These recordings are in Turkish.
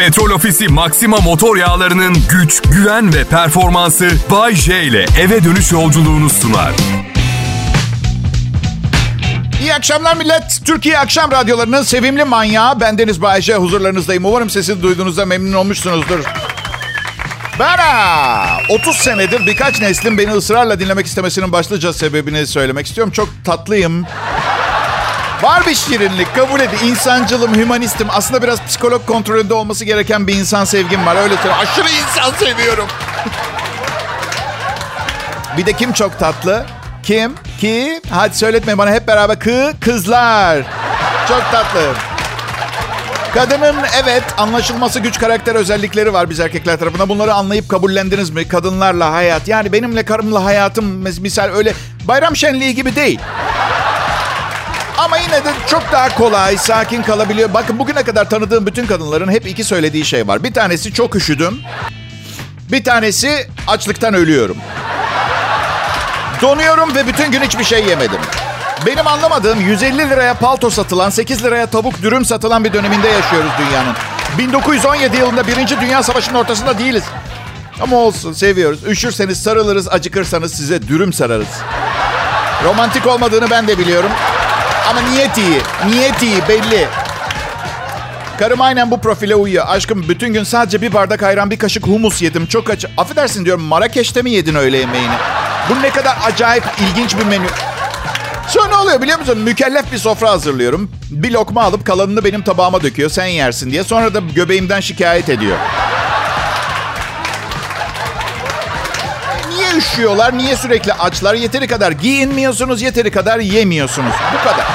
Petrol Ofisi Maxima motor yağlarının güç, güven ve performansı Bay J ile eve dönüş yolculuğunu sunar. İyi akşamlar millet. Türkiye Akşam Radyoları'nın sevimli manyağı bendeniz Bayece huzurlarınızdayım. Umarım sesini duyduğunuzda memnun olmuşsunuzdur. Ben 30 senedir birkaç neslin beni ısrarla dinlemek istemesinin başlıca sebebini söylemek istiyorum. Çok tatlıyım. Var bir şirinlik, kabul edin. İnsancılım, hümanistim. Aslında biraz psikolog kontrolünde olması gereken bir insan sevgim var. Öyle söyleyeyim. Aşırı insan seviyorum. bir de kim çok tatlı? Kim? Ki? Hadi söyletmeyin bana hep beraber. Kı, kızlar. Çok tatlı. Kadının evet anlaşılması güç karakter özellikleri var biz erkekler tarafından. Bunları anlayıp kabullendiniz mi? Kadınlarla hayat. Yani benimle karımla hayatım misal öyle bayram şenliği gibi değil. Ama yine de çok daha kolay, sakin kalabiliyor. Bakın bugüne kadar tanıdığım bütün kadınların hep iki söylediği şey var. Bir tanesi çok üşüdüm. Bir tanesi açlıktan ölüyorum. Donuyorum ve bütün gün hiçbir şey yemedim. Benim anlamadığım 150 liraya palto satılan, 8 liraya tavuk dürüm satılan bir döneminde yaşıyoruz dünyanın. 1917 yılında Birinci Dünya Savaşı'nın ortasında değiliz. Ama olsun seviyoruz. Üşürseniz sarılırız, acıkırsanız size dürüm sararız. Romantik olmadığını ben de biliyorum. Ama niyet iyi. Niyet iyi belli. Karım aynen bu profile uyuyor. Aşkım bütün gün sadece bir bardak ayran bir kaşık humus yedim. Çok aç. Affedersin diyorum Marrakeş'te mi yedin öğle yemeğini? Bu ne kadar acayip ilginç bir menü. Sonra ne oluyor biliyor musun? Mükellef bir sofra hazırlıyorum. Bir lokma alıp kalanını benim tabağıma döküyor. Sen yersin diye. Sonra da göbeğimden şikayet ediyor. Üşüyorlar? Niye sürekli açlar? Yeteri kadar giyinmiyorsunuz, yeteri kadar yemiyorsunuz. Bu kadar.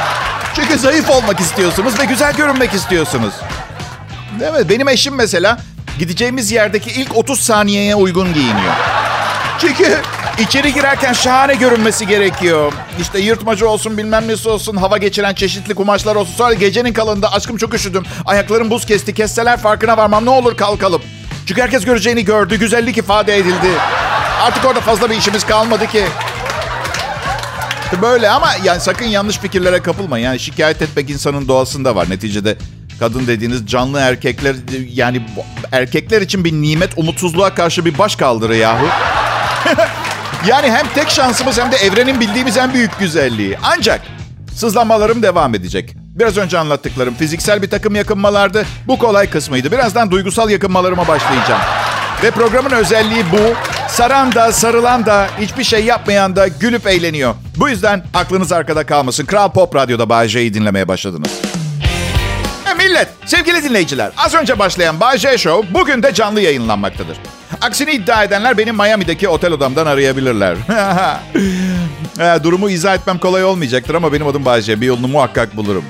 Çünkü zayıf olmak istiyorsunuz ve güzel görünmek istiyorsunuz. Mi? Benim eşim mesela gideceğimiz yerdeki ilk 30 saniyeye uygun giyiniyor. Çünkü içeri girerken şahane görünmesi gerekiyor. İşte yırtmacı olsun bilmem nesi olsun hava geçiren çeşitli kumaşlar olsun. Sonra gecenin kalında aşkım çok üşüdüm. Ayaklarım buz kesti kesseler farkına varmam ne olur kalkalım. Çünkü herkes göreceğini gördü. Güzellik ifade edildi. Artık orada fazla bir işimiz kalmadı ki. Böyle ama yani sakın yanlış fikirlere kapılmayın. Yani şikayet etmek insanın doğasında var. Neticede kadın dediğiniz canlı erkekler yani erkekler için bir nimet umutsuzluğa karşı bir baş kaldırı yahu. yani hem tek şansımız hem de evrenin bildiğimiz en büyük güzelliği. Ancak sızlanmalarım devam edecek. Biraz önce anlattıklarım fiziksel bir takım yakınmalardı. Bu kolay kısmıydı. Birazdan duygusal yakınmalarıma başlayacağım. Ve programın özelliği bu. Saran da sarılan da hiçbir şey yapmayan da gülüp eğleniyor. Bu yüzden aklınız arkada kalmasın. Kral Pop Radyo'da J'yi dinlemeye başladınız. E millet, sevgili dinleyiciler. Az önce başlayan J Show bugün de canlı yayınlanmaktadır. Aksini iddia edenler benim Miami'deki otel odamdan arayabilirler. e, durumu izah etmem kolay olmayacaktır ama benim adım J. Bir yolunu muhakkak bulurum.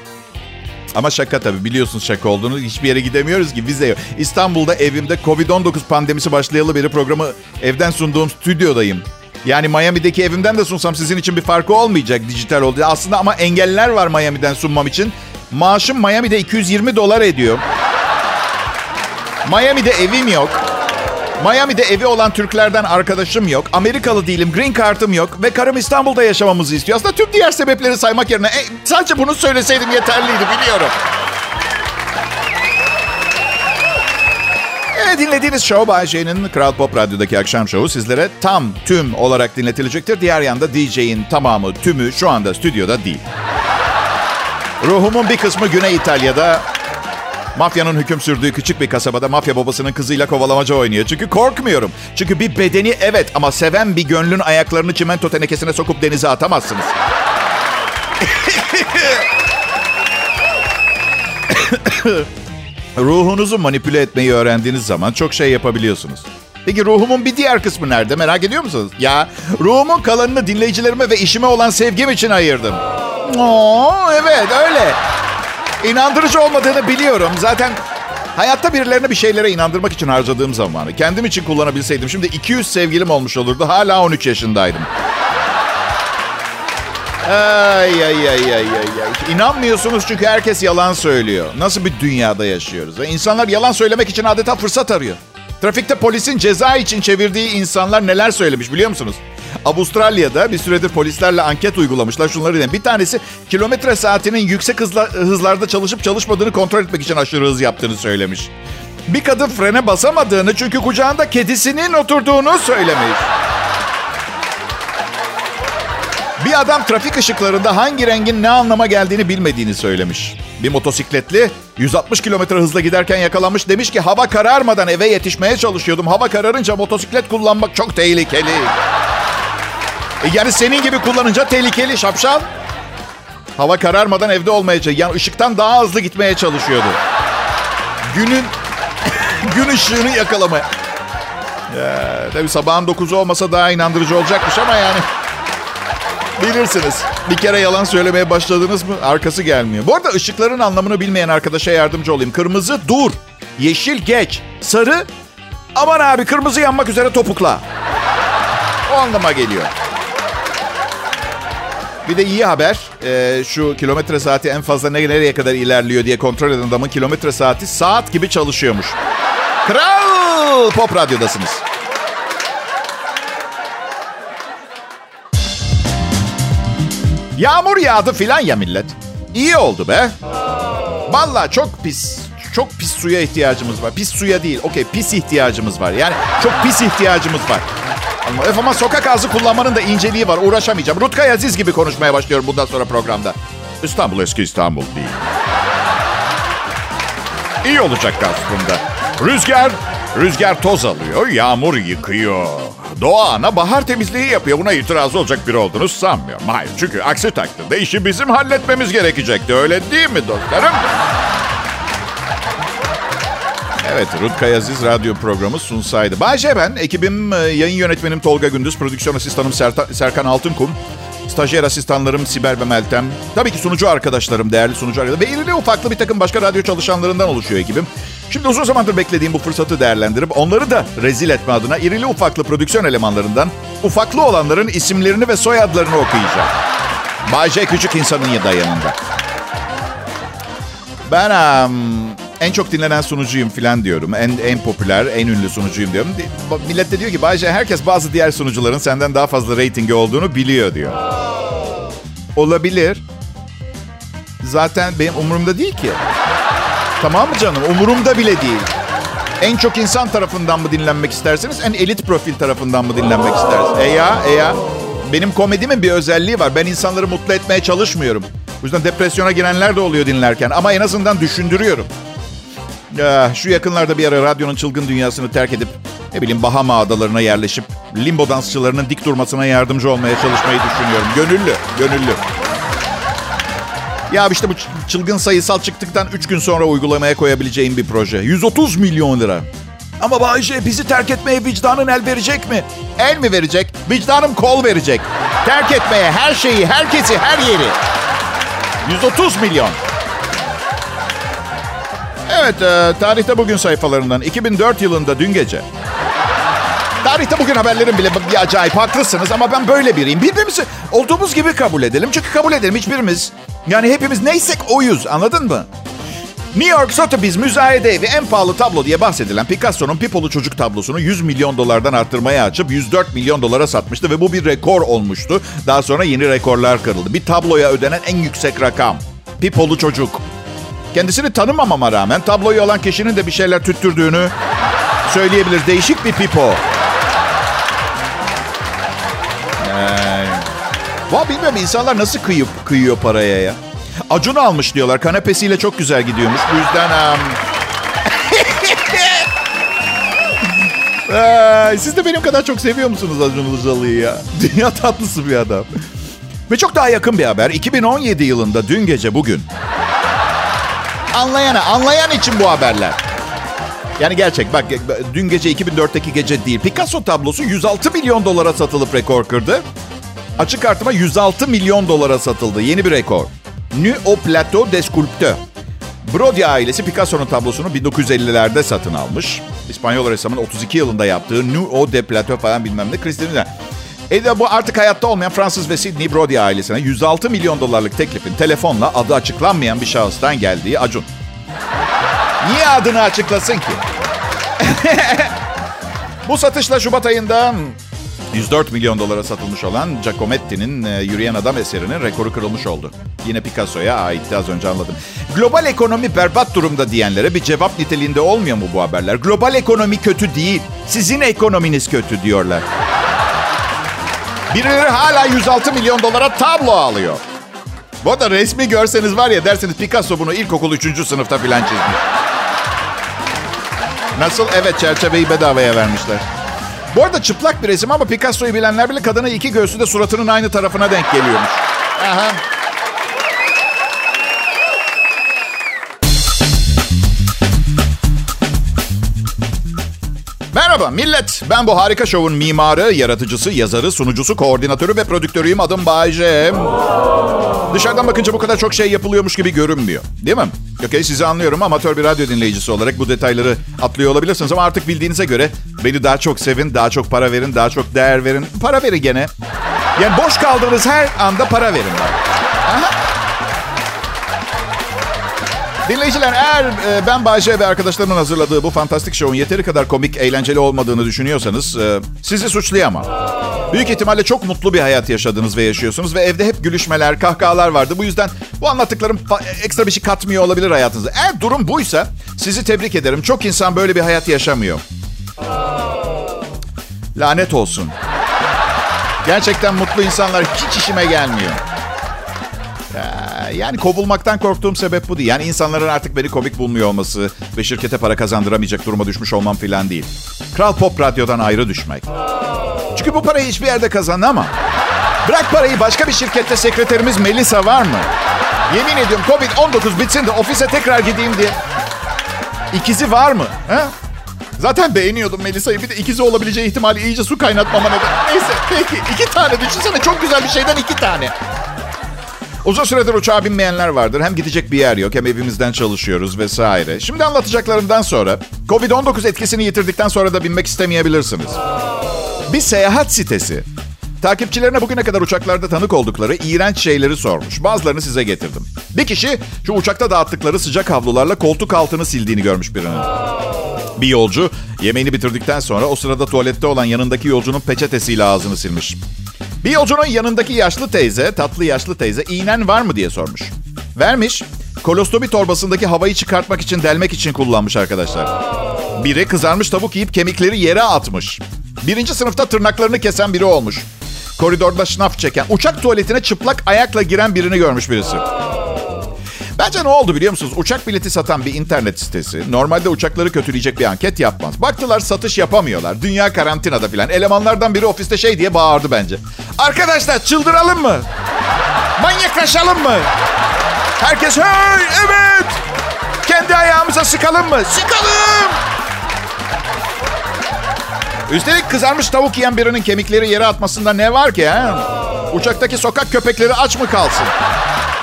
Ama şaka tabii biliyorsunuz şaka olduğunu. Hiçbir yere gidemiyoruz ki vize yok. İstanbul'da evimde Covid-19 pandemisi başlayalı beri programı evden sunduğum stüdyodayım. Yani Miami'deki evimden de sunsam sizin için bir farkı olmayacak dijital oldu. Aslında ama engeller var Miami'den sunmam için. Maaşım Miami'de 220 dolar ediyor. Miami'de evim yok. Miami'de evi olan Türklerden arkadaşım yok. Amerikalı değilim, green card'ım yok. Ve karım İstanbul'da yaşamamızı istiyor. Aslında tüm diğer sebepleri saymak yerine e, sadece bunu söyleseydim yeterliydi biliyorum. Evet dinlediğiniz show Bay Kral Pop Radyo'daki akşam şovu sizlere tam tüm olarak dinletilecektir. Diğer yanda DJ'in tamamı tümü şu anda stüdyoda değil. Ruhumun bir kısmı Güney İtalya'da Mafyanın hüküm sürdüğü küçük bir kasabada mafya babasının kızıyla kovalamaca oynuyor. Çünkü korkmuyorum. Çünkü bir bedeni evet ama seven bir gönlün ayaklarını çimento tenekesine sokup denize atamazsınız. Ruhunuzu manipüle etmeyi öğrendiğiniz zaman çok şey yapabiliyorsunuz. Peki ruhumun bir diğer kısmı nerede merak ediyor musunuz? Ya ruhumun kalanını dinleyicilerime ve işime olan sevgim için ayırdım. Oo, evet öyle. İnandırıcı olmadığını biliyorum. Zaten hayatta birilerine bir şeylere inandırmak için harcadığım zamanı kendim için kullanabilseydim şimdi 200 sevgilim olmuş olurdu. Hala 13 yaşındaydım. Ay ay ay ay ay ay. İnanmıyorsunuz çünkü herkes yalan söylüyor. Nasıl bir dünyada yaşıyoruz? İnsanlar yalan söylemek için adeta fırsat arıyor. Trafikte polisin ceza için çevirdiği insanlar neler söylemiş biliyor musunuz? Avustralya'da bir süredir polislerle anket uygulamışlar. Şunları diyeyim. Bir tanesi kilometre saatinin yüksek hızla, hızlarda çalışıp çalışmadığını kontrol etmek için aşırı hız yaptığını söylemiş. Bir kadın frene basamadığını çünkü kucağında kedisinin oturduğunu söylemiş. Bir adam trafik ışıklarında hangi rengin ne anlama geldiğini bilmediğini söylemiş. Bir motosikletli 160 kilometre hızla giderken yakalanmış. Demiş ki hava kararmadan eve yetişmeye çalışıyordum. Hava kararınca motosiklet kullanmak çok tehlikeli. E yani senin gibi kullanınca tehlikeli şapşal. Hava kararmadan evde olmaya Yani ışıktan daha hızlı gitmeye çalışıyordu. Günün gün ışığını yakalamaya. Ya, tabii sabahın 9'u olmasa daha inandırıcı olacakmış ama yani... Bilirsiniz. Bir kere yalan söylemeye başladınız mı arkası gelmiyor. Bu arada ışıkların anlamını bilmeyen arkadaşa yardımcı olayım. Kırmızı dur. Yeşil geç. Sarı aman abi kırmızı yanmak üzere topukla. O anlama geliyor. Bir de iyi haber. Ee, şu kilometre saati en fazla nereye kadar ilerliyor diye kontrol eden adamın kilometre saati saat gibi çalışıyormuş. Kral Pop Radyo'dasınız. Yağmur yağdı filan ya millet. İyi oldu be. Valla çok pis. Çok pis suya ihtiyacımız var. Pis suya değil. Okey pis ihtiyacımız var. Yani çok pis ihtiyacımız var. Ama, ama sokak ağzı kullanmanın da inceliği var. Uğraşamayacağım. Rutkay Aziz gibi konuşmaya başlıyorum bundan sonra programda. İstanbul eski İstanbul değil. İyi olacak aslında. Rüzgar, rüzgar toz alıyor, yağmur yıkıyor. Doğa ana bahar temizliği yapıyor. Buna itiraz olacak biri olduğunu sanmıyorum. Hayır çünkü aksi takdirde işi bizim halletmemiz gerekecekti. Öyle değil mi dostlarım? Evet, Rutkay Aziz radyo programı sunsaydı. Bayce ben, ekibim, e, yayın yönetmenim Tolga Gündüz, prodüksiyon asistanım Serkan Altınkum, stajyer asistanlarım Sibel ve Meltem, tabii ki sunucu arkadaşlarım, değerli sunucu arkadaşlarım ve irili ufaklı bir takım başka radyo çalışanlarından oluşuyor ekibim. Şimdi uzun zamandır beklediğim bu fırsatı değerlendirip onları da rezil etme adına irili ufaklı prodüksiyon elemanlarından ufaklı olanların isimlerini ve soyadlarını okuyacağım. Bayce Küçük insanın yanında. Ben um, en çok dinlenen sunucuyum falan diyorum. En en popüler, en ünlü sunucuyum diyorum. Millet de diyor ki Bayce herkes bazı diğer sunucuların senden daha fazla reytingi olduğunu biliyor diyor. Olabilir. Zaten benim umurumda değil ki. Tamam mı canım? Umurumda bile değil. En çok insan tarafından mı dinlenmek istersiniz? En elit profil tarafından mı dinlenmek istersiniz? E ya, e ya. Benim komedimin bir özelliği var. Ben insanları mutlu etmeye çalışmıyorum. O yüzden depresyona girenler de oluyor dinlerken. Ama en azından düşündürüyorum. Şu yakınlarda bir ara radyonun çılgın dünyasını terk edip ne bileyim Bahama adalarına yerleşip limbo dansçılarının dik durmasına yardımcı olmaya çalışmayı düşünüyorum. Gönüllü, gönüllü. Ya işte bu çılgın sayısal çıktıktan 3 gün sonra uygulamaya koyabileceğim bir proje. 130 milyon lira. Ama Bayce bizi terk etmeye vicdanın el verecek mi? El mi verecek? Vicdanım kol verecek. Terk etmeye her şeyi, herkesi, her yeri. 130 milyon. Evet, e, tarihte bugün sayfalarından 2004 yılında dün gece. Tarihte bugün haberlerin bile bir acayip haklısınız ama ben böyle biriyim. Birbirimizi olduğumuz gibi kabul edelim. Çünkü kabul edelim hiçbirimiz. Yani hepimiz neysek oyuz anladın mı? New York Sotheby's müzayede evi en pahalı tablo diye bahsedilen Picasso'nun Pipolu çocuk tablosunu 100 milyon dolardan arttırmaya açıp 104 milyon dolara satmıştı ve bu bir rekor olmuştu. Daha sonra yeni rekorlar kırıldı. Bir tabloya ödenen en yüksek rakam. Pipolu çocuk. Kendisini tanımamama rağmen tabloyu alan kişinin de bir şeyler tüttürdüğünü söyleyebilir. Değişik bir pipo. Va bilmiyorum insanlar nasıl kıyıp kıyıyor paraya ya. Acun almış diyorlar. Kanepesiyle çok güzel gidiyormuş. Bu yüzden... Um... siz de benim kadar çok seviyor musunuz Acun Ilıcalı'yı ya? Dünya tatlısı bir adam. Ve çok daha yakın bir haber. 2017 yılında dün gece bugün. Anlayana, anlayan için bu haberler. Yani gerçek bak dün gece 2004'teki gece değil. Picasso tablosu 106 milyon dolara satılıp rekor kırdı. Açık artıma 106 milyon dolara satıldı. Yeni bir rekor. Nu au plateau des sculpteurs. Brody ailesi Picasso'nun tablosunu 1950'lerde satın almış. İspanyol ressamın 32 yılında yaptığı Nu au de plateau falan bilmem ne. Christine e de bu artık hayatta olmayan Fransız ve Sidney Brody ailesine 106 milyon dolarlık teklifin telefonla adı açıklanmayan bir şahıstan geldiği Acun. Niye adını açıklasın ki? bu satışla Şubat ayında 104 milyon dolara satılmış olan Giacometti'nin e, Yürüyen Adam eserinin rekoru kırılmış oldu. Yine Picasso'ya aitti az önce anladım. Global ekonomi berbat durumda diyenlere bir cevap niteliğinde olmuyor mu bu haberler? Global ekonomi kötü değil. Sizin ekonominiz kötü diyorlar. Birileri hala 106 milyon dolara tablo alıyor. Bu arada resmi görseniz var ya dersiniz Picasso bunu ilkokul 3. sınıfta filan çizmiş. Nasıl? Evet çerçeveyi bedavaya vermişler. Bu arada çıplak bir resim ama Picasso'yu bilenler bile kadına iki göğsü de suratının aynı tarafına denk geliyormuş. Aha. Merhaba millet. Ben bu harika şovun mimarı, yaratıcısı, yazarı, sunucusu, koordinatörü ve prodüktörüyüm. Adım Bayce. Dışarıdan bakınca bu kadar çok şey yapılıyormuş gibi görünmüyor. Değil mi? Okey sizi anlıyorum. Amatör bir radyo dinleyicisi olarak bu detayları atlıyor olabilirsiniz. Ama artık bildiğinize göre beni daha çok sevin, daha çok para verin, daha çok değer verin. Para verin gene. Yani boş kaldığınız her anda para verin. Aha. Dinleyiciler eğer e, ben Bayce ve arkadaşlarımın hazırladığı bu fantastik şovun yeteri kadar komik, eğlenceli olmadığını düşünüyorsanız e, sizi suçlayamam. Büyük ihtimalle çok mutlu bir hayat yaşadınız ve yaşıyorsunuz ve evde hep gülüşmeler, kahkahalar vardı. Bu yüzden bu anlattıklarım ekstra bir şey katmıyor olabilir hayatınıza. Eğer durum buysa sizi tebrik ederim. Çok insan böyle bir hayat yaşamıyor. Lanet olsun. Gerçekten mutlu insanlar hiç işime gelmiyor. Yani kovulmaktan korktuğum sebep bu değil. Yani insanların artık beni komik bulmuyor olması ve şirkete para kazandıramayacak duruma düşmüş olmam filan değil. Kral Pop Radyo'dan ayrı düşmek. Çünkü bu parayı hiçbir yerde kazanamam. Bırak parayı başka bir şirkette sekreterimiz Melisa var mı? Yemin ediyorum Covid-19 bitsin de ofise tekrar gideyim diye. İkizi var mı? Ha? Zaten beğeniyordum Melisa'yı. Bir de ikizi olabileceği ihtimali iyice su kaynatmama neden. Neyse peki iki tane düşünsene çok güzel bir şeyden iki tane. Uzun süredir uçağa binmeyenler vardır. Hem gidecek bir yer yok hem evimizden çalışıyoruz vesaire. Şimdi anlatacaklarımdan sonra Covid-19 etkisini yitirdikten sonra da binmek istemeyebilirsiniz. Bir seyahat sitesi takipçilerine bugüne kadar uçaklarda tanık oldukları iğrenç şeyleri sormuş. Bazılarını size getirdim. Bir kişi şu uçakta dağıttıkları sıcak havlularla koltuk altını sildiğini görmüş birinin. Bir yolcu yemeğini bitirdikten sonra o sırada tuvalette olan yanındaki yolcunun peçetesiyle ağzını silmiş. Bir yolcunun yanındaki yaşlı teyze, tatlı yaşlı teyze iğnen var mı diye sormuş. Vermiş. Kolostomi torbasındaki havayı çıkartmak için delmek için kullanmış arkadaşlar. Biri kızarmış tavuk yiyip kemikleri yere atmış. Birinci sınıfta tırnaklarını kesen biri olmuş. Koridorda şnaf çeken, uçak tuvaletine çıplak ayakla giren birini görmüş birisi. Bence ne oldu biliyor musunuz? Uçak bileti satan bir internet sitesi normalde uçakları kötüleyecek bir anket yapmaz. Baktılar satış yapamıyorlar. Dünya karantinada filan. Elemanlardan biri ofiste şey diye bağırdı bence. Arkadaşlar çıldıralım mı? Manyaklaşalım mı? Herkes hey evet. Kendi ayağımıza sıkalım mı? Sıkalım. Üstelik kızarmış tavuk yiyen birinin kemikleri yere atmasında ne var ki ha? Uçaktaki sokak köpekleri aç mı kalsın?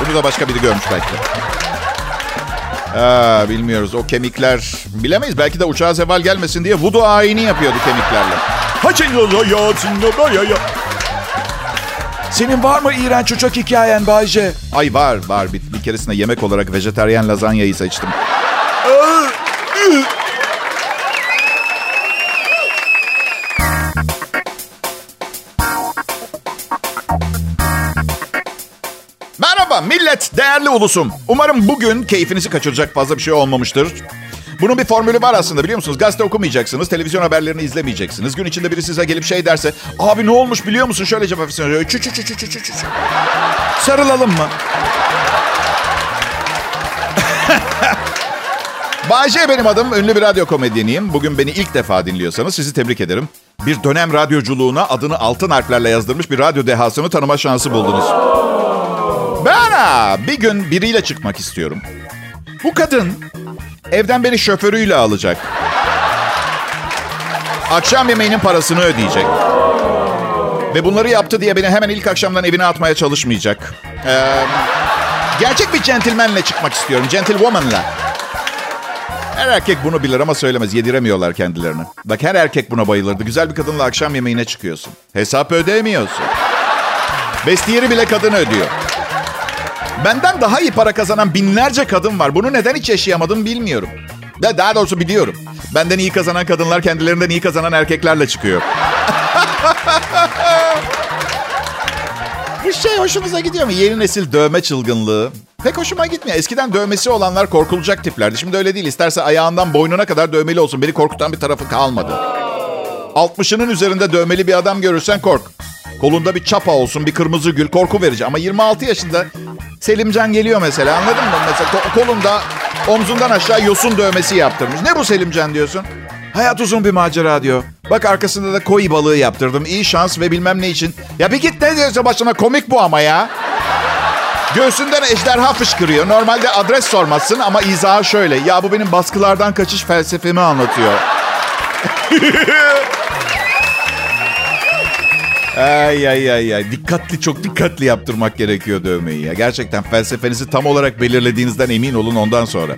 Bunu da başka biri görmüş belki. Aa, bilmiyoruz o kemikler. Bilemeyiz belki de uçağa zeval gelmesin diye vudu ayini yapıyordu kemiklerle. Senin var mı iğrenç uçak hikayen Bayce? Ay var var. Bir, bir keresinde yemek olarak vejeteryan lazanyayı seçtim. Merhaba millet, değerli ulusum. Umarım bugün keyfinizi kaçıracak fazla bir şey olmamıştır. Bunun bir formülü var aslında biliyor musunuz? Gazete okumayacaksınız, televizyon haberlerini izlemeyeceksiniz. Gün içinde biri size gelip şey derse, abi ne olmuş biliyor musun? Şöyle cevap versin. Çü çü çü çü çü çü çü. Sarılalım mı? Bayce benim adım. Ünlü bir radyo komedyeniyim. Bugün beni ilk defa dinliyorsanız sizi tebrik ederim. Bir dönem radyoculuğuna adını altın harflerle yazdırmış bir radyo dehasını tanıma şansı buldunuz. Ben bir gün biriyle çıkmak istiyorum. Bu kadın evden beni şoförüyle alacak. Akşam yemeğinin parasını ödeyecek. Ve bunları yaptı diye beni hemen ilk akşamdan evine atmaya çalışmayacak. Ee, gerçek bir centilmenle çıkmak istiyorum. Gentlewoman'la. Her erkek bunu bilir ama söylemez. Yediremiyorlar kendilerini. Bak her erkek buna bayılırdı. Güzel bir kadınla akşam yemeğine çıkıyorsun. Hesap ödemiyorsun. Vestiyeri bile kadın ödüyor. Benden daha iyi para kazanan binlerce kadın var. Bunu neden hiç yaşayamadım bilmiyorum. Ya daha doğrusu biliyorum. Benden iyi kazanan kadınlar kendilerinden iyi kazanan erkeklerle çıkıyor. Bu şey hoşunuza gidiyor mu? Yeni nesil dövme çılgınlığı. Pek hoşuma gitmiyor. Eskiden dövmesi olanlar korkulacak tiplerdi. Şimdi öyle değil. İsterse ayağından boynuna kadar dövmeli olsun. Beni korkutan bir tarafı kalmadı. 60'ının üzerinde dövmeli bir adam görürsen kork. Kolunda bir çapa olsun, bir kırmızı gül korku verici. Ama 26 yaşında Selimcan geliyor mesela anladın mı? Mesela kolunda omzundan aşağı yosun dövmesi yaptırmış. Ne bu Selimcan diyorsun? Hayat uzun bir macera diyor. Bak arkasında da koyu balığı yaptırdım. İyi şans ve bilmem ne için. Ya bir git ne diyorsa başına komik bu ama ya. Göğsünden ejderha fışkırıyor. Normalde adres sormazsın ama izahı şöyle. Ya bu benim baskılardan kaçış felsefemi anlatıyor. Ay ay ay ay. Dikkatli çok dikkatli yaptırmak gerekiyor dövmeyi ya. Gerçekten felsefenizi tam olarak belirlediğinizden emin olun ondan sonra.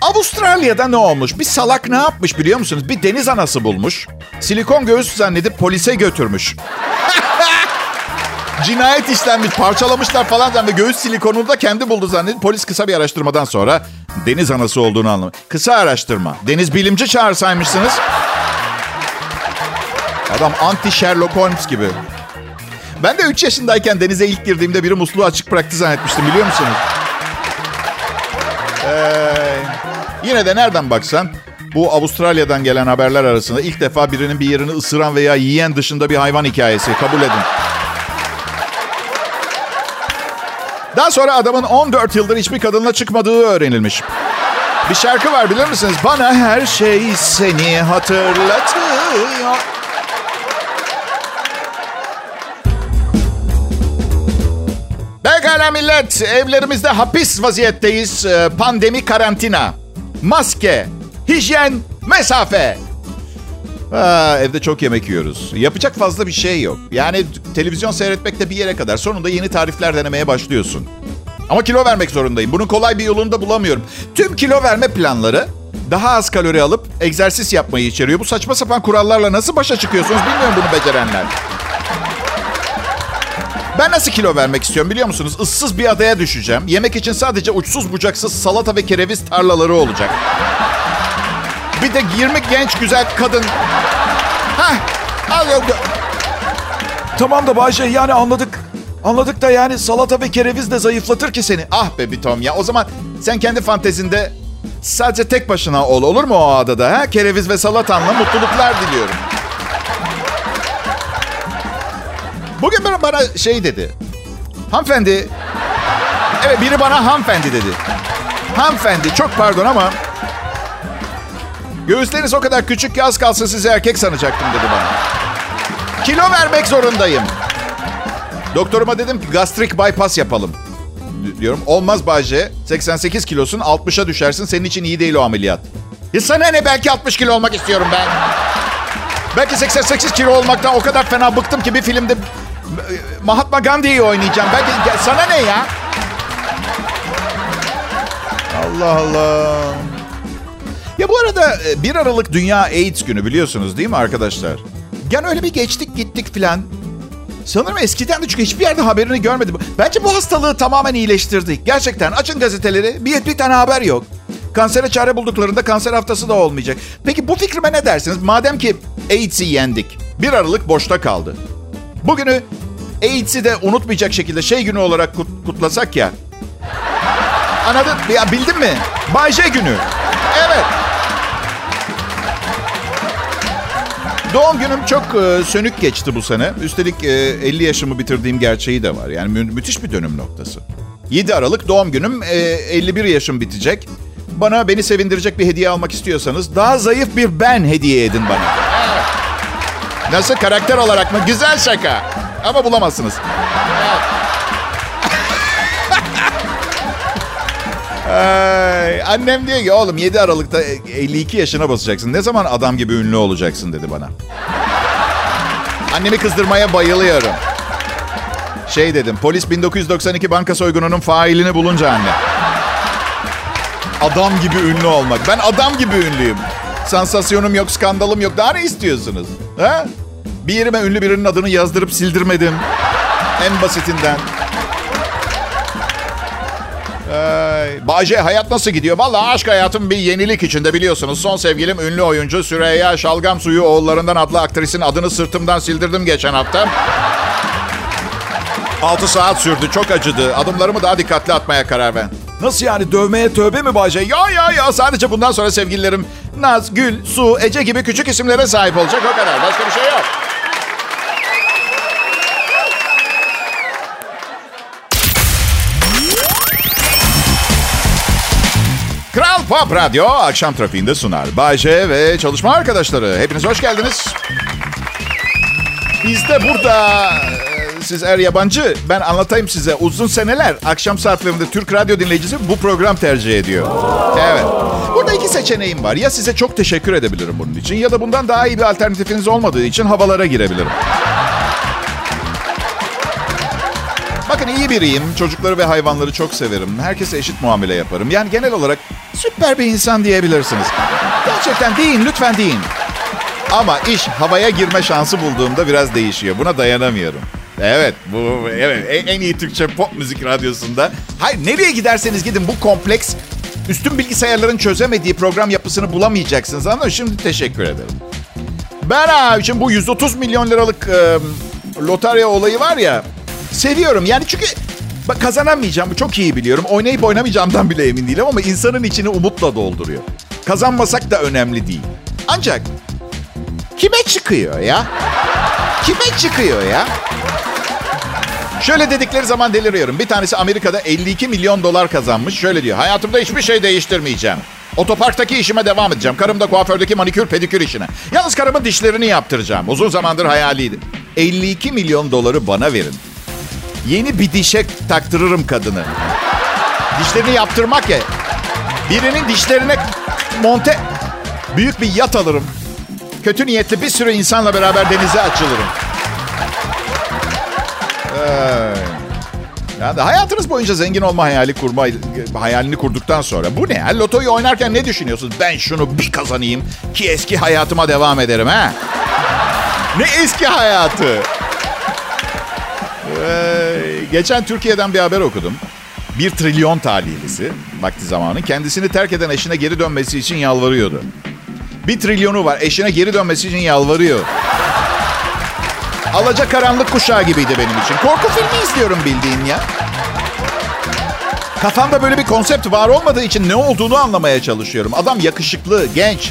Avustralya'da ne olmuş? Bir salak ne yapmış biliyor musunuz? Bir deniz anası bulmuş. Silikon göğüs zannedip polise götürmüş. Cinayet işlenmiş, parçalamışlar falan ve göğüs silikonunu da kendi buldu zannedip polis kısa bir araştırmadan sonra deniz anası olduğunu anlamış. Kısa araştırma. Deniz bilimci çağırsaymışsınız. Adam anti Sherlock Holmes gibi. Ben de 3 yaşındayken denize ilk girdiğimde biri musluğu açık bıraktı zannetmiştim biliyor musunuz? Ee, yine de nereden baksan bu Avustralya'dan gelen haberler arasında ilk defa birinin bir yerini ısıran veya yiyen dışında bir hayvan hikayesi. Kabul edin. Daha sonra adamın 14 yıldır hiçbir kadınla çıkmadığı öğrenilmiş. Bir şarkı var bilir misiniz? Bana her şey seni hatırlatıyor. Pekala millet, evlerimizde hapis vaziyetteyiz. Ee, pandemi, karantina, maske, hijyen, mesafe. Aa, evde çok yemek yiyoruz. Yapacak fazla bir şey yok. Yani televizyon seyretmek de bir yere kadar. Sonunda yeni tarifler denemeye başlıyorsun. Ama kilo vermek zorundayım. Bunun kolay bir yolunu da bulamıyorum. Tüm kilo verme planları daha az kalori alıp egzersiz yapmayı içeriyor. Bu saçma sapan kurallarla nasıl başa çıkıyorsunuz bilmiyorum bunu becerenler. Ben nasıl kilo vermek istiyorum biliyor musunuz? Issız bir adaya düşeceğim. Yemek için sadece uçsuz bucaksız salata ve kereviz tarlaları olacak. Bir de 20 genç güzel kadın. Hah, al yok. Tamam da Bayce yani anladık. Anladık da yani salata ve kereviz de zayıflatır ki seni. Ah be bir Tom ya. O zaman sen kendi fantezinde sadece tek başına ol olur mu o adada? Ha? Kereviz ve salatanla mutluluklar diliyorum. Bugün bana, bana şey dedi. Hanımefendi. Evet biri bana hanımefendi dedi. Hanımefendi çok pardon ama Göğüsleriniz o kadar küçük ki az kalsın sizi erkek sanacaktım dedi bana. Kilo vermek zorundayım. Doktoruma dedim ki gastrik bypass yapalım. Diyorum olmaz Bayce. 88 kilosun 60'a düşersin. Senin için iyi değil o ameliyat. Ya sana ne belki 60 kilo olmak istiyorum ben. Belki 88 kilo olmaktan o kadar fena bıktım ki bir filmde Mahatma Gandhi'yi oynayacağım. Belki sana ne ya? Allah Allah. Ya bu arada 1 Aralık Dünya AIDS günü biliyorsunuz değil mi arkadaşlar? Yani öyle bir geçtik gittik filan. Sanırım eskiden de çünkü hiçbir yerde haberini görmedim. Bence bu hastalığı tamamen iyileştirdik. Gerçekten açın gazeteleri bir, bir tane haber yok. Kansere çare bulduklarında kanser haftası da olmayacak. Peki bu fikrime ne dersiniz? Madem ki AIDS'i yendik. 1 Aralık boşta kaldı. Bugünü AIDS'i de unutmayacak şekilde şey günü olarak kut- kutlasak ya. Anladın? Ya bildin mi? Bay J günü. Evet. Doğum günüm çok e, sönük geçti bu sene. Üstelik e, 50 yaşımı bitirdiğim gerçeği de var. Yani mü- müthiş bir dönüm noktası. 7 Aralık doğum günüm. E, 51 yaşım bitecek. Bana beni sevindirecek bir hediye almak istiyorsanız daha zayıf bir ben hediye edin bana. Nasıl karakter olarak mı? Güzel şaka. Ama bulamazsınız. Ay, annem diyor ki oğlum 7 Aralık'ta 52 yaşına basacaksın. Ne zaman adam gibi ünlü olacaksın dedi bana. Annemi kızdırmaya bayılıyorum. Şey dedim polis 1992 banka soygununun failini bulunca anne. Adam gibi ünlü olmak. Ben adam gibi ünlüyüm. Sansasyonum yok, skandalım yok. Daha ne istiyorsunuz? Ha? Bir yerime ünlü birinin adını yazdırıp sildirmedim. En basitinden. Ay, Ay, Bayce hayat nasıl gidiyor? Vallahi aşk hayatım bir yenilik içinde biliyorsunuz. Son sevgilim ünlü oyuncu Süreyya Şalgam Suyu oğullarından adlı aktrisin adını sırtımdan sildirdim geçen hafta. 6 saat sürdü. Çok acıdı. Adımlarımı daha dikkatli atmaya karar ver. Nasıl yani? Dövmeye tövbe mi Bayce? Ya ya ya. Sadece bundan sonra sevgililerim Naz, Gül, Su, Ece gibi küçük isimlere sahip olacak. O kadar. Başka bir şey yok. Pop Radyo akşam trafiğinde sunar. Bayce ve çalışma arkadaşları. Hepiniz hoş geldiniz. Biz de burada e, siz er yabancı ben anlatayım size. Uzun seneler akşam saatlerinde Türk radyo dinleyicisi bu program tercih ediyor. Evet. Burada iki seçeneğim var. Ya size çok teşekkür edebilirim bunun için ya da bundan daha iyi bir alternatifiniz olmadığı için havalara girebilirim. Bakın iyi biriyim. Çocukları ve hayvanları çok severim. Herkese eşit muamele yaparım. Yani genel olarak süper bir insan diyebilirsiniz. Gerçekten deyin, lütfen deyin. Ama iş havaya girme şansı bulduğumda biraz değişiyor. Buna dayanamıyorum. Evet, bu evet en, iyi Türkçe pop müzik radyosunda. Hayır, nereye giderseniz gidin bu kompleks üstün bilgisayarların çözemediği program yapısını bulamayacaksınız. Ama şimdi teşekkür ederim. Ben şimdi bu 130 milyon liralık e, lotarya olayı var ya seviyorum. Yani çünkü bak kazanamayacağım çok iyi biliyorum. Oynayıp oynamayacağımdan bile emin değilim ama insanın içini umutla dolduruyor. Kazanmasak da önemli değil. Ancak kime çıkıyor ya? Kime çıkıyor ya? Şöyle dedikleri zaman deliriyorum. Bir tanesi Amerika'da 52 milyon dolar kazanmış. Şöyle diyor. Hayatımda hiçbir şey değiştirmeyeceğim. Otoparktaki işime devam edeceğim. Karım da kuafördeki manikür pedikür işine. Yalnız karımın dişlerini yaptıracağım. Uzun zamandır hayaliydi. 52 milyon doları bana verin. Yeni bir dişe taktırırım kadını. Dişlerini yaptırmak ya. Birinin dişlerine monte... Büyük bir yat alırım. Kötü niyetli bir sürü insanla beraber denize açılırım. Ee, yani hayatınız boyunca zengin olma hayali kurma hayalini kurduktan sonra bu ne? Lotoyu oynarken ne düşünüyorsunuz? Ben şunu bir kazanayım ki eski hayatıma devam ederim ha. Ne eski hayatı? Ee, geçen Türkiye'den bir haber okudum. Bir trilyon talihlisi vakti zamanı kendisini terk eden eşine geri dönmesi için yalvarıyordu. Bir trilyonu var eşine geri dönmesi için yalvarıyor. Alaca karanlık kuşağı gibiydi benim için. Korku filmi izliyorum bildiğin ya. Kafamda böyle bir konsept var olmadığı için ne olduğunu anlamaya çalışıyorum. Adam yakışıklı, genç.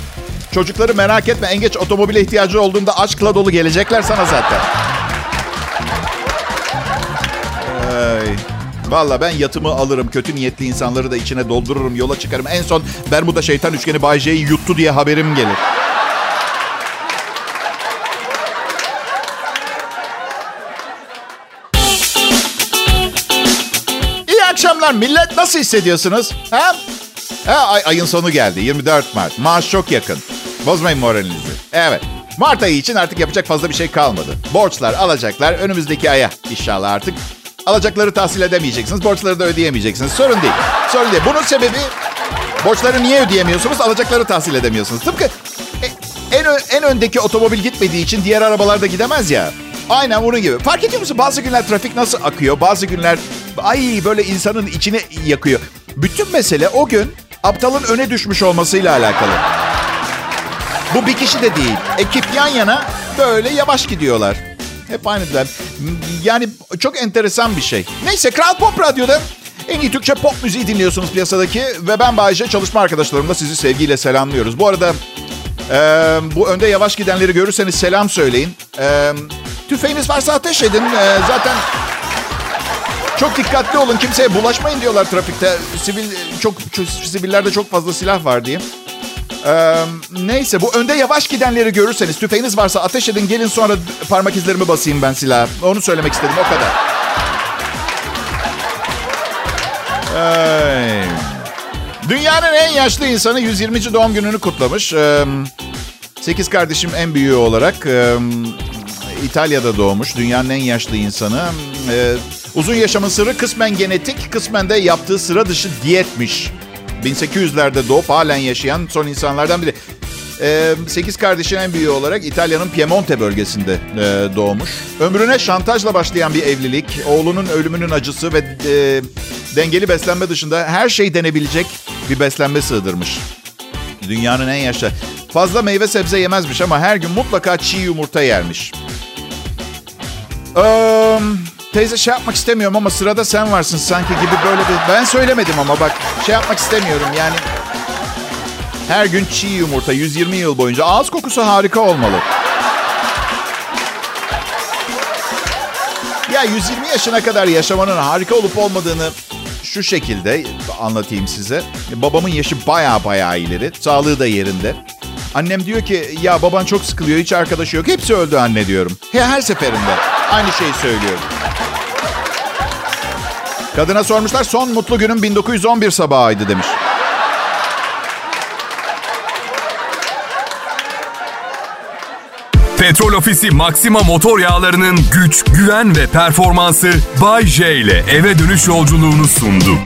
Çocukları merak etme en geç otomobile ihtiyacı olduğunda aşkla dolu gelecekler sana zaten. Ay. Valla ben yatımı alırım. Kötü niyetli insanları da içine doldururum. Yola çıkarım. En son Bermuda şeytan üçgeni Bay J'yi yuttu diye haberim gelir. İyi akşamlar millet. Nasıl hissediyorsunuz? Ha? ha ay, ayın sonu geldi. 24 Mart. Maaş çok yakın. Bozmayın moralinizi. Evet. Mart ayı için artık yapacak fazla bir şey kalmadı. Borçlar, alacaklar önümüzdeki aya inşallah artık. Alacakları tahsil edemeyeceksiniz, borçları da ödeyemeyeceksiniz. Sorun değil. Sorun değil. Bunun sebebi borçları niye ödeyemiyorsunuz, alacakları tahsil edemiyorsunuz. Tıpkı e, en, en öndeki otomobil gitmediği için diğer arabalar da gidemez ya. Aynen bunun gibi. Fark ediyor musun? Bazı günler trafik nasıl akıyor? Bazı günler ay böyle insanın içine yakıyor. Bütün mesele o gün aptalın öne düşmüş olmasıyla alakalı. Bu bir kişi de değil. Ekip yan yana böyle yavaş gidiyorlar. Hep aynılar. Yani çok enteresan bir şey. Neyse Kral Pop Radyo'da en iyi Türkçe pop müziği dinliyorsunuz piyasadaki. Ve ben Bayece çalışma arkadaşlarımla sizi sevgiyle selamlıyoruz. Bu arada e, bu önde yavaş gidenleri görürseniz selam söyleyin. E, tüfeğiniz varsa ateş edin. E, zaten çok dikkatli olun. Kimseye bulaşmayın diyorlar trafikte. Sivil çok, çok sivillerde çok fazla silah var diye. Ee, neyse bu önde yavaş gidenleri görürseniz tüfeğiniz varsa ateş edin gelin sonra parmak izlerimi basayım ben silah. Onu söylemek istedim o kadar. Ay. Dünyanın en yaşlı insanı 120. doğum gününü kutlamış. Ee, 8 kardeşim en büyüğü olarak e, İtalya'da doğmuş. Dünyanın en yaşlı insanı. Ee, uzun yaşamın sırrı kısmen genetik, kısmen de yaptığı sıra dışı diyetmiş. 1800'lerde doğup halen yaşayan son insanlardan biri. Ee, 8 kardeşin en büyüğü olarak İtalya'nın Piemonte bölgesinde e, doğmuş. Ömrüne şantajla başlayan bir evlilik, oğlunun ölümünün acısı ve e, dengeli beslenme dışında her şey denebilecek bir beslenme sığdırmış. Dünyanın en yaşlı. Fazla meyve sebze yemezmiş ama her gün mutlaka çiğ yumurta yermiş. Ee, teyze şey yapmak istemiyorum ama sırada sen varsın sanki gibi böyle bir... Ben söylemedim ama bak şey yapmak istemiyorum yani... Her gün çiğ yumurta 120 yıl boyunca ağız kokusu harika olmalı. Ya 120 yaşına kadar yaşamanın harika olup olmadığını şu şekilde anlatayım size. Babamın yaşı baya baya ileri. Sağlığı da yerinde. Annem diyor ki ya baban çok sıkılıyor hiç arkadaşı yok. Hepsi öldü anne diyorum. He, her seferinde aynı şeyi söylüyorum. Kadına sormuşlar son mutlu günüm 1911 sabahıydı demiş. Petrol Ofisi Maxima motor yağlarının güç, güven ve performansı Bay J ile eve dönüş yolculuğunu sundu.